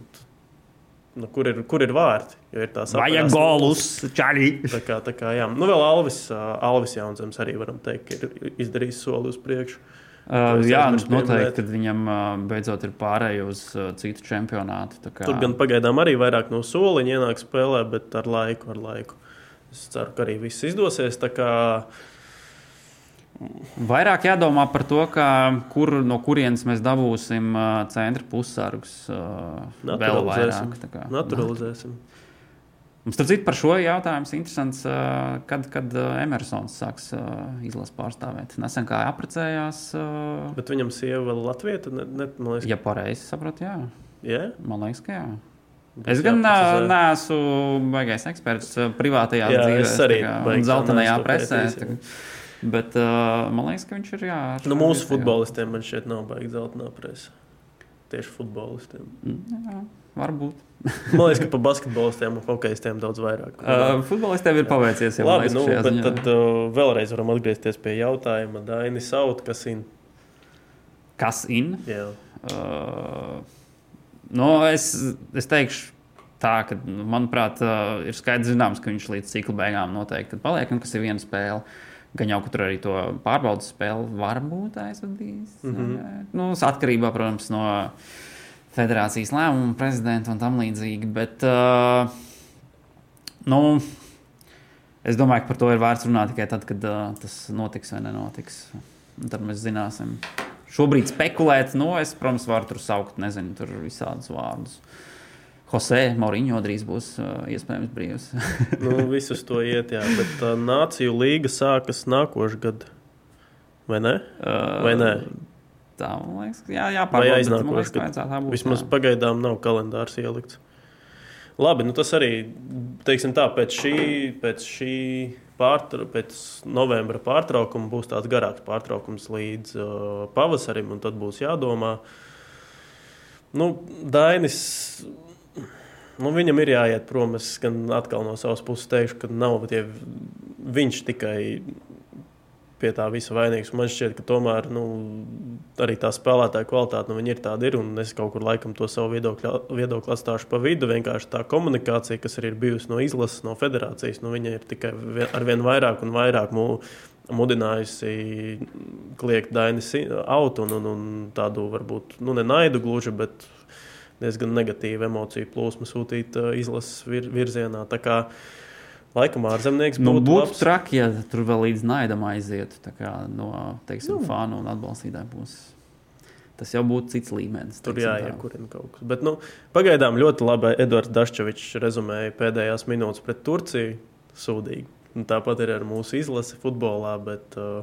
nu, kur, ir, kur ir vārti. Ir Vajag golus, čaļi! Tā kā, tā kā, jā. nu, vēl Alvis, Alvis Jaunzems arī varam teikt, ir izdarījis soli uz priekšu. Uh, jā, nu, noteikti, kad viņam uh, beidzot ir pārējai uz uh, citu čempionātu. kā- Tur gan pagaidām arī vairāk no soliņa ienāk spēlē, bet ar laiku, ar laiku. Es ceru, ka arī viss izdosies. tā kā, Vairāk jādomā par to, kā, kur, no kurienes mēs dabūsim centra pussargus. Vēl vairāk. tā kā. Naturalizēsim. Mums starp citu par šo jautājumu interesants, uh, kad, kad Emersons sāks izlases pārstāvēt. Nesen kā apprecējās, Bet viņam sieva vēl Latvijā, tad ne, ne, man liekas, ja pareizi sapratu, jā. jā. Man liekas, ka jā. Es gan jāprecizē. neesmu baigais eksperts privātajā Jā, dzīvē, arī kā, un zeltainajā presē. jā. kā. Bet uh, man liekas, ka viņš ir jā. Nu, mūsu futbolistiem man šeit nav baigi zeltainā presa. Tieši futbolistiem. Mm, Jā, varbūt. Man liekas, ka par basketbolistiem un hokeistiem daudz vairāk. Uh, futbolistiem ir paveicies jau Labi, liekas, nu, bet ziņā. tad uh, vēlreiz varam atgriezties pie jautājuma. Daini Saut, kas ir? Kas in? Jā. Uh, nu, es, es teikšu, tā, ka, nu, manuprāt, uh, ir skaidrs, zināms, ka viņš līdz cikla beigām noteikti paliek, un kas ir viena spēle. Gan jau, ka tur arī to pārbaudas spēli varbūt aizvadīs. Mm Mhm. -hmm. nu, atkarībā, protams, no federācijas lēmuma, prezidenta un tam līdzīgi. Bet, uh, nu, es domāju, ka par to ir vērts runāt tikai tad, kad uh, tas notiks vai nenotiks. Un tad mēs zināsim. Šobrīd spekulēt, nu, es, protams, varu tur saukt, nezinu, tur visādus vārdus. Jose Mauriņo drīz būs uh, iespējams brīvs. Nu, visus to iet, jā. Bet uh, Nāciju līga sākas nākošais gads. Vai ne? Vai nē? Tā, man liekas, jā, jā būt, Vismaz jā. pagaidām nav kalendārs ielikts. Labi, nu tas arī, teiksim tā, pēc šī, pēc šī pārtra, pēc novembra pārtraukuma būs tāds garāks pārtraukums līdz uh, pavasarim, un tad būs jādomā. Nu, Dainis, nu, viņam ir jāiet prom. Es gan atkal no savas puses teikšu, ka nav tie, viņš tikai pie tā visa vainīgs. Man šķiet, ka tomēr nu, arī tā spēlētāja kvalitāte nu, ir tāda, ir, es kaut kur laikam to savu viedokli, viedokli atstāšu pa vidu. Vienkārši tā komunikācija, kas arī ir bijusi no izlases, no federācijas, nu, viņa ir tikai vien- ar vien vairāk un vairāk mu, mudinājusi kliegt Dainis auto un, un, un tādu varbūt nu, ne naidu gluži, bet diezgan negatīvu emociju plūsmu sūtīt uh, izlases vir, virzienā. Tā kā laikam ārzemnieks Nu, būtu būtu labs. traki, ja tur vēl līdz naidam aizietu kā no teiksim, Nu. fanu un atbalstītāju puses. Tas jau būtu cits līmenis. Tur jāiekurina kaut kas. Bet, nu, pagaidām ļoti labi Edvards Daščevičs rezumēja pēdējās minūtes pret Turciju. Sūdīgi. Un tāpat ir ar mūsu izlasi futbolā. Bet, uh,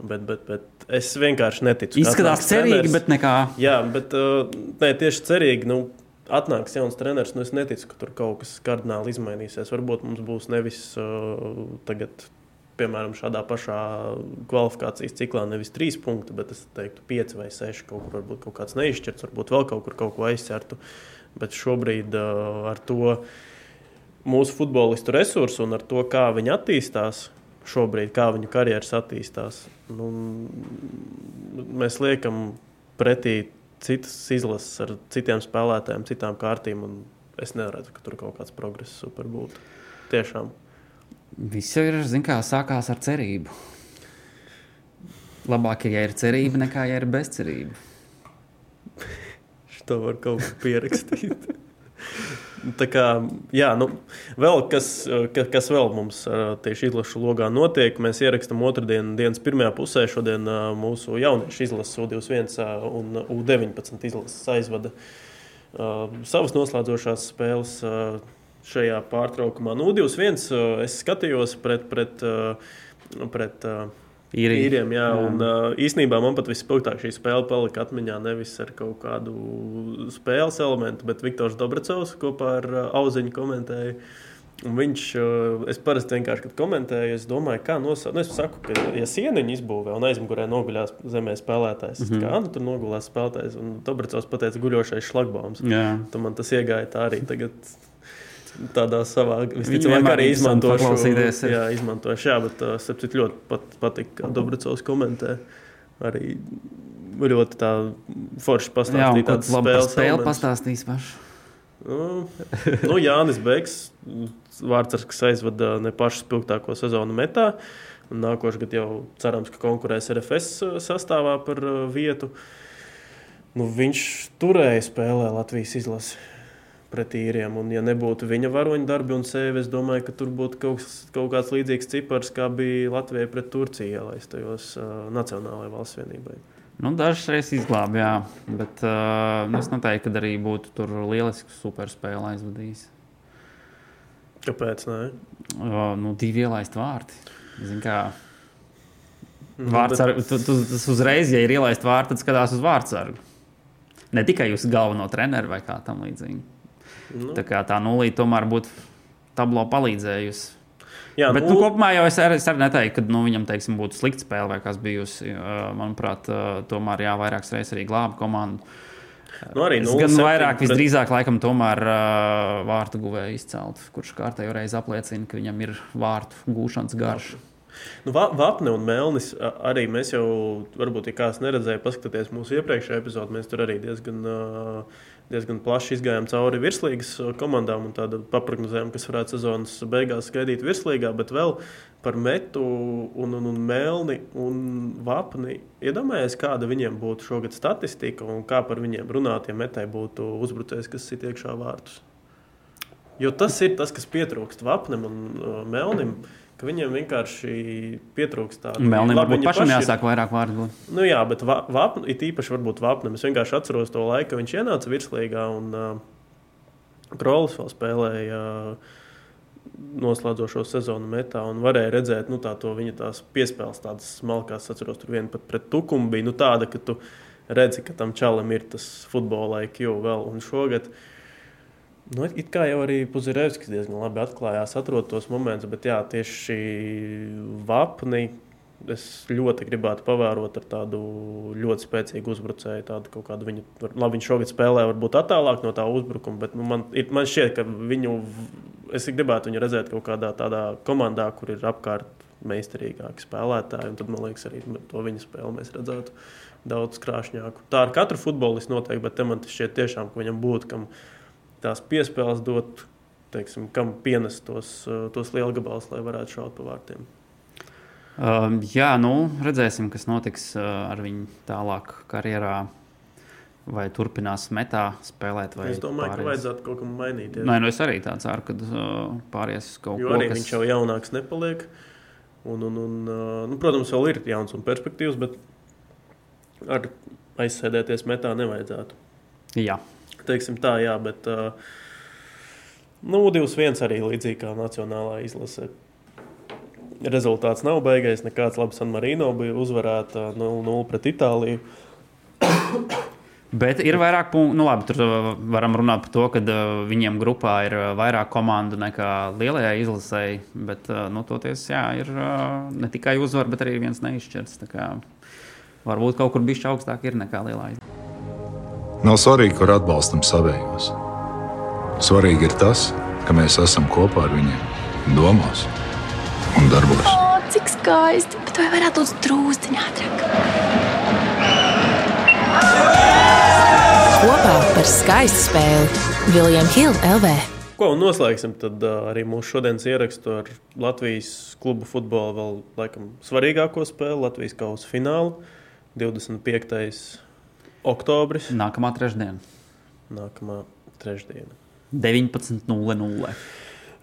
bet, bet, bet es vienkārši neticu. ka Izskatās cerīgi, treneris. bet nekā. Jā, bet uh, nē, tieši cerīgi. Nu, Atnāks jauns treneris, nu es neticu, ka tur kaut kas kardināli izmainīsies. Varbūt mums būs nevis uh, tagad, piemēram, šādā pašā kvalifikācijas ciklā, nevis trīs punkti, bet es teiktu, pieci vai seši. Kaut kur varbūt kaut kāds neizšķirts, varbūt vēl kaut kur kaut ko aizķertu. Bet šobrīd uh, ar to mūsu futbolistu resursu un ar to, kā viņi attīstās, šobrīd, kā viņu karjeras attīstās, nu, mēs liekam pretī citas izlases ar citiem spēlētājiem, citām kārtīm. un Es neredzu, ka tur kaut kāds progress super būtu. Tiešām. Viss jau ir, zin kā, sākās ar cerību. Labāk, ja ir cerība, nekā ja ir bezcerība. To var kaut kā pierakstīt. Tā kā, jā, nu, vēl kas, ka- kas vēl mums ā, tieši izlašu logā notiek, mēs ierakstām otrdien, dienas pirmajā pusē. Šodien ā, mūsu jauniešu izlases U21 ā, un U19 izlases aizvada savas noslēdzošās spēles šajā pārtraukumā. Nu, U21 ā, es skatījos pret, pret, pret Īrija. īriem. Jā, Jā. un, uh, īsnībā man pat vispilgtāk šī spēle palika atmiņā nevis ar kaut kādu spēles elementu, bet Viktors Dobracovs kopā ar uh, auziņu komentēja. Un viņš, uh, es parasti vienkārši komentēju, es domāju, kā nosaukt. Nu, es saku, ka, ja sieniņu izbūvē un aizmugurē noguļās zemē spēlētājs, mm. -hmm. kā nu, tur nogulās spēlētājs, un Dobracovs pateica, guļošais šlagbaums. Jā. Tad man tas iegāja tā arī tagad. Tādā savā visticamāk, arī izmantošu. Jā, izmantošu. Jā, bet uh, starp citu ļoti pat, patīk, kā Dobracovs komentē. Arī ļoti tā forši Jā, pastāstīja. ko tādas spēles elementus. pastāstīs paši. Nu, nu, Jānis Beks, vārds, kas aizvada ne pašu spilgtāko sezonu metā. Un nākošais gads jau cerams, ka konkurēs RFS sastāvā par uh, vietu. Nu, viņš turēja spēlē Latvijas izlasi pret īriem. Un, ja nebūtu viņa varoņu darbi un sevi, es domāju, ka tur būtu kaut, kaut kāds līdzīgs cipars, kā bija Latvijai pret Turciju ielaistajos uh, Nacionālajai valsts vienībai. Nu, Dažas reizes izglābj, jā, bet uh, nu, es neteiktu, ka arī būtu tur lielisku superspēli aizvadījis. Kāpēc? Nē? Uh, nu, divi ielaisti vārti. Zin, kā, Nu, vārds bet- ar, tu, tu, tas uzreiz, ja ir ielaists vārds, tad skatās uz vārdsargu. Ne tikai uz galveno treneru vai kā tam līdzīgi. Nu. Tā kā tā nulīte tomēr būtu tablo palīdzējusi. Jā, Bet nu, kopumā jau es arī, es arī neteiktu, ka nu, viņam teiksim, būtu slikta spēle vai kas bijusi. Uh, Manuprāt, uh, tomēr jā, vairākas reizes arī glāba komandu. nu, arī Es 0-7 gan vairāk, pret- visdrīzāk, laikam, tomēr uh, vārtu guvēju izcelt, kurš kārtējo reizi apliecina, ka viņam ir vārtu gūšanas garš. Nu, Va- Vapne un Melnis arī mēs jau, varbūt, ja kāds neredzēja, paskatieties mūsu iepriekšējā epizodē, mēs tur arī diezgan, ā, diezgan plaši izgājām cauri virslīgas ā, komandām un tādu paprognozējām, kas varētu sezonas beigās gaidīt virslīgā, bet vēl par metu un, un, un Melni un Vapni. Iedomājieties, kāda viņiem būtu šogad statistika un kā par viņiem runāt, ja metai būtu uzbrucējs, kas sit iekšā vārtus. Jo tas ir tas, kas pietrūkst Vapnim un uh, Melnim. Ka Viņiem vienkārši pietrūkst Labi, varbūt viņi pašam paši ir- jāsāk vairāk vārdu būt. Nu, jā, bet va- vapnu, it īpaši varbūt vapnam. Es vienkārši atceros to laiku, kad viņš ienāca virslīgā un uh, Krolis vēl spēlēja uh, noslēdzošo sezonu metā un varēja redzēt nu, tā, to viņa tās piespēles, tādas smalkās. Atceros, tur viena pat pret tukumu bija nu, tāda, ka tu redzi, ka tam čalam ir tas futbola IQ vēl. Un šogad, nu, it kā jau arī Puzirevskis diezgan labi atklājās, atrod tos momentus, bet jā, tieši šī vapni. Es ļoti gribētu pavērot ar tādu ļoti spēcīgu uzbrucēju. Tādu kaut kādu viņu, labi, viņš šogad spēlē, varbūt attālāk no tā uzbrukuma, bet nu, man, ir, man šķiet, ka viņu, es gribētu viņu redzēt kaut kādā tādā komandā, kur ir apkārt meistarīgāki spēlētāji. Tad, man liekas, arī to viņa spēli mēs redzētu daudz krāšņāku. Tā ar katru futbolistu noteikti, bet man šķiet tiešām, ka viņam būtu kam tās piespēles dot, teiksim, kam pienest tos, uh, tos lielgabalus, lai varētu šaut pa vārtiem. Um, jā, nu, redzēsim, kas notiks uh, ar viņu tālāk karjerā. Vai turpinās metā spēlēt, vai Es domāju, ka pāries. vajadzētu kaut kam mainīties. Nē, nu es arī tā ceru, ka uh, pāries uz kaut Jo ko arī kas- viņš jau jaunāks nepaliek. Un, un, un, uh, nu, protams, vēl ir jauns un perspektīvs, bet ar aizsēdēties metā nevajadzētu. Jā, Teiksim tā, jā, bet uh, nu, 2-1 arī līdzīgi kā Nacionālā izlase. rezultāts nav beigais. Nekāds labs San Marino bija uzvarēta 0-0 pret Itāliju. Bet ir vairāk punktu. Nu, labi, tur varam runāt par to, ka uh, viņiem grupā ir vairāk komandu nekā lielajai izlasēji. Bet, uh, nu, toties, jā, ir uh, ne tikai uzvara, bet arī viens neizšķirts. Varbūt kaut kur bišķi augstāk ir nekā lielā izlasē. Nav svarīgi, kur atbalstam savējos. Svarīgi ir tas, ka mēs esam kopā ar viņiem, domās un darbos. O, cik skaisti! Bet vai varētu būt drūztiņā ātrāk? Kopā par skaistu spēli Viljams Hilde LV. Ko un noslēgsim tad arī mūsu šodienas ierakstu ar Latvijas klubu futbolu vēl laikam svarīgāko spēli, Latvijas kausa finālu. 25. Oktobris. Nākamā trešdiena. Nākamā trešdiena. 19.00.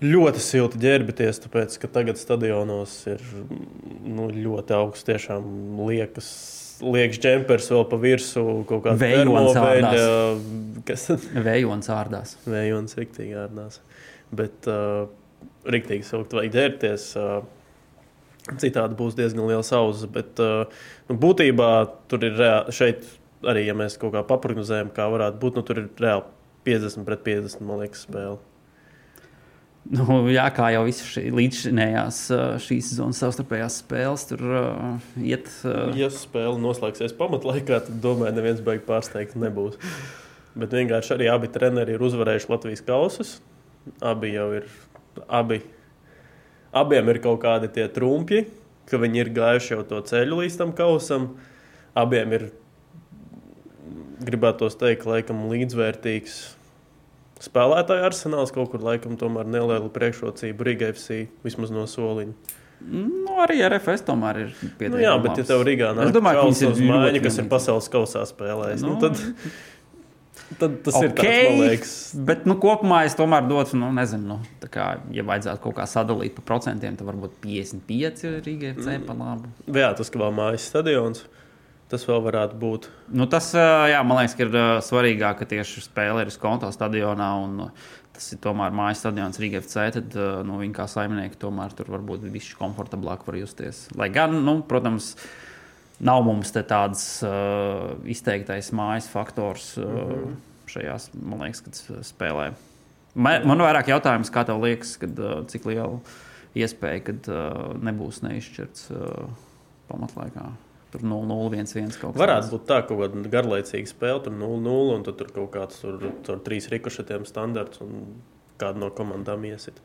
Ļoti silti ģērbties, tāpēc ka tagad stadionos ir nu, ļoti augsts. Tiešām liekas, liekas džempers vēl pa virsmu kaut kāda termoveļa, kas Vējons ārdās. vējons riktīgi ārdās. Bet uh, riktīgi silti vajag ģērbties. Uh, Citādi būs diezgan liela sausa. Bet uh, nu, būtībā tur ir šeit arī, ja mēs kaut kā paprognozējam, kā varētu būt, nu, tur ir reāli 50 pret 50, man liekas, spēle. Nu, jā, kā jau visas šī, līdzinējās šīs sezonas savstarpējās spēles, tur uh, iet. Uh, Ja spēle noslēgsies pamatlaikā, tad domāju, neviens beigas pārsteigts nebūs. Bet vienkārši arī abi treneri ir uzvarējuši Latvijas kausus. Abi jau ir. Abi, abiem ir kaut kādi tie trumpji, ka viņi ir gājuši jau to ceļu līdz tam kausam. Abiem ir, gribētu teikt, laikam līdzvērtīgs spēlētāju arsenāls. Kaut kur laikam tomēr neliela priekšrocība Riga FC vismaz no soliņa. nu, arī RFS tomēr ir pietiekami. Nu, jā, bet ja tev Rīgā nāk uz mājiņa, kas ir pasaules kausā spēlējis, nu, Nu, tad, tad tas ir tāds, Okay, liekas. bet nu, kopumā es tomēr dotu, nu, nezinu, nu, kā, ja vajadzētu kaut kā sadalīt pa procentiem, tad varbūt 55 Rīgai FC Mm. pa labu. Jā, tas, vēl mājas stadions, tas vēl varētu būt. Nu, tas, jā, man liekas, ka ir svarīgāk, ka tieši spēle ir uz konta stadionā. Un, tas ir tomēr mājas stadions Rīgā FC. Tad nu, viņi kā saimnieki tomēr tur varbūt viņš komfortablāk var justies. Lai gan, nu, protams, nav mums tāds uh, izteiktais mājas faktors uh, mm -hmm. šajās, man liekas, kad spēlē. Man, man vairāk jautājums, kā tev liekas, kad, uh, cik liela iespēja, kad uh, nebūs neizšķirts uh, pamatlaikā. Tur 0-1-1 kaut kas Varētu būt tā, ka kaut kāda garlaicīga spēle, tur 0-0, un tad tur kaut kāds tur, tur trīs rikošetiem standarts, un kāda no komandām iesit.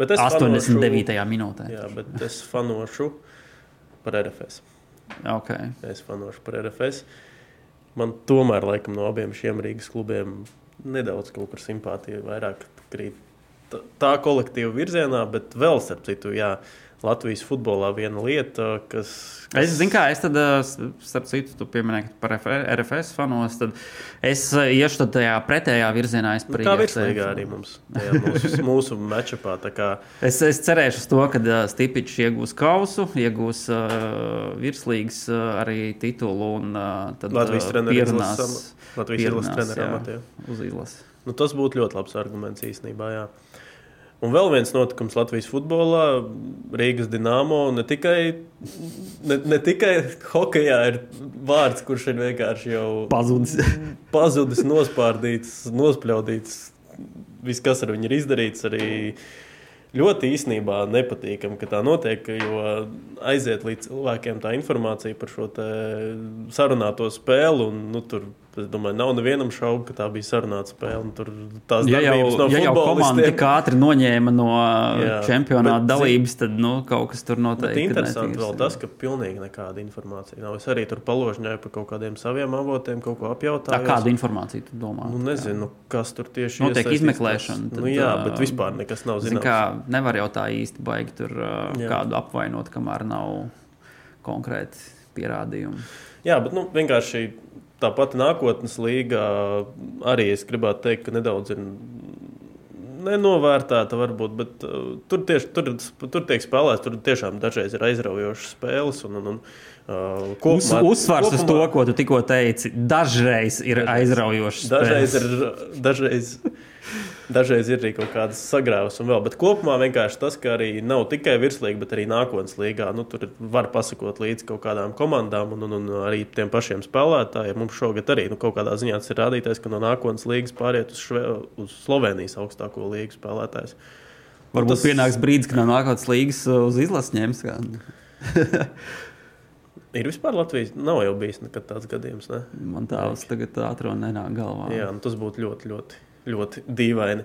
Bet es 89. Fanošu, minūtē. jā, bet es fanošu par RFS. Okay. Es fanošu par RFS. Man tomēr, laikam, no abiem šiem Rīgas klubiem nedaudz kaut kur simpātija vairāk krīt tā- kolektīva virzienā, bet vēl starp citu, jā, Latvijas futbolā viena lieta, kas. Es zinu, kā es tad, s- starp citu, tu pieminēji par F- RFS fanos. Tad es ā, iešu tad tajā pretējā virzienā. Nu, Tā virslīgā arī mums, tajā mūsu, mūsu matčupā. kā Es, es cerēšu uz to, ka uh, Stipičs iegūs kausu, iegūs uh, virslīgas uh, arī titulu un uh, tad Latvijas izlases ama- Latvijas izlases jā, amatā. Uz izlasi. Nu, tas būtu ļoti labs arguments īstenībā. Jā. Un vēl viens notikums Latvijas futbolā, Rīgas dīnāmo. Ne tikai, ne, ne tikai hokeja ir vārds, kurš ir vienkārši jau Pazudis. pazudis, nospārdīts, nospļaudīts. Viss, kas ar viņu ir izdarīts, arī ļoti īstenībā nepatīkami, ka tā notiek. Jo aiziet līdz cilvēkiem tā informācija par šo sarunāto spēli. Un, nu, tur, es domāju, nav nevienam šaubu, ka tā bija sarunāta spēle. Tur tās Ja jau, no ja jau komanda tik ātri noņēma no jā, Jā, čempionāta bet, dalības, tad nu, kaut kas tur noteikti ir interesanti vēl jā. tas, ka pilnīgi nekāda informācija nav. Es arī tur paložņoju par kaut kādiem saviem avotiem, kaut ko Tā apjautāju. kāda informācija tu domā? Nu, nezinu, kas tur tieši Notiek iesaistīts. izmeklēšana, Nu, tad, jā, ā, bet vispār nekas nav Zin, zināms. kā, nevar jau tā īsti baigi tur Jā. kādu apvainot, kamēr nav konkrēti pierādījumi. Jā, bet nu, vienkārši tā pati nākotnes līga arī es gribētu teikt, ka nedaudz ir nenovērtēta, varbūt, bet uh, tur, tieši, tur, tur tiek spēlēts. Tur tiešām dažreiz ir aizraujošas spēles. Un, un, un, uh, Uz, kopumā- uzsvars uz to, kopumā- ko tu tikko teici, dažreiz ir Dažreiz. aizraujošs. Dažreiz spēles. ir, dažreiz, Dažreiz ir arī kaut kādas sagrāvas un vēl, bet kopumā vienkārši tas, ka arī nav tikai virslīga, bet arī nākotnes līgā. Nu, tur var pasakot līdzi kaut kādām komandām un, un, un arī tiem pašiem spēlētājiem. Mums šogad arī nu, kaut kādā ziņā tas ir rādītājs, ka no nākotnes līgas pāriet uz, šve, uz Slovenijas augstāko līgu spēlētājs. Varbūt tas- tas... pienāks brīdis, kad no nākotnes līgas uh, uz izlases ņems. Ir vispār Latvijas, nav jau bijis nekad tāds gadījums. Ne? Man tāds tagad ātrāk nenāk galvā. Jā, nu, tas būtu ļoti, ļoti, ļoti dīvaini.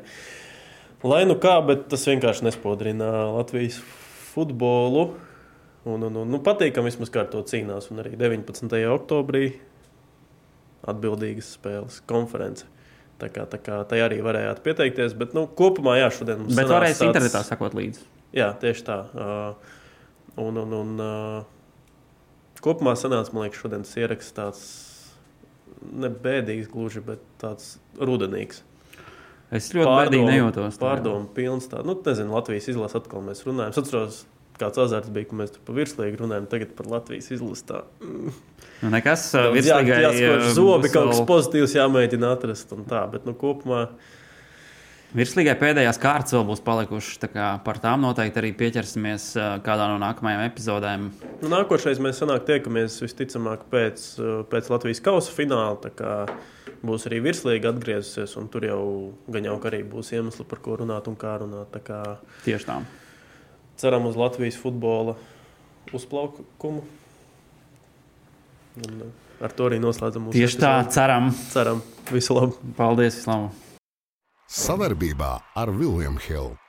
Lai nu kā, bet tas vienkārši nespodrina Latvijas futbolu. Un, un, un, nu, patīkami vismaz kā ar to cīnās. Un arī 19. oktobrī atbildīgas spēles konference. Tā kā, tā kā tai arī varējāt pieteikties. Bet nu, kopumā, jā, šodien mums Bet sanāca varēs tāds- internetā sakot līdzi. Jā, tieši tā. Uh, un, un, un, uh, kopumā sanāca, man liekas, šodienas ieraksts tāds ne bēdīgs, gluži, bet tāds rudenīgs. Es ļoti bēdīgi nejūtos. Pārdomu pilns. Tā, nu, nezinu, Latvijas izlase atkal mēs runājam. Es atceros, kāds azarts bija, ka mēs tur pa virslīgi runājam. Tagad par Latvijas izlasi. Tā. Nu, nekas Jā, jāskoč uh, zobi, kaut kas pozitīvs jāmēģina atrast. un Tā, bet nu, kopumā Virslīgai pēdējās kārtas vēl būs palikušas. tā kā Par tām noteikti arī pieķersimies uh, kādā no nākamajām epizodēm. Nu, nākošais mēs sanāk tiekamies visticamāk pēc, uh, pēc Latvijas kausa fināla. tā Būs arī virslīga atgriezusies, un tur jau gan jau arī būs iemesli, par ko runāt un kā runāt. Tā kā Tieši tā. ceram uz Latvijas futbola uzplaukumu. Un, uh, ar to arī noslēdzam mūsu Tieši tā, epizodi. ceram. Ceram, visu labu! Paldies, Islāma! Savarbībā ar Vilniņu Hildu.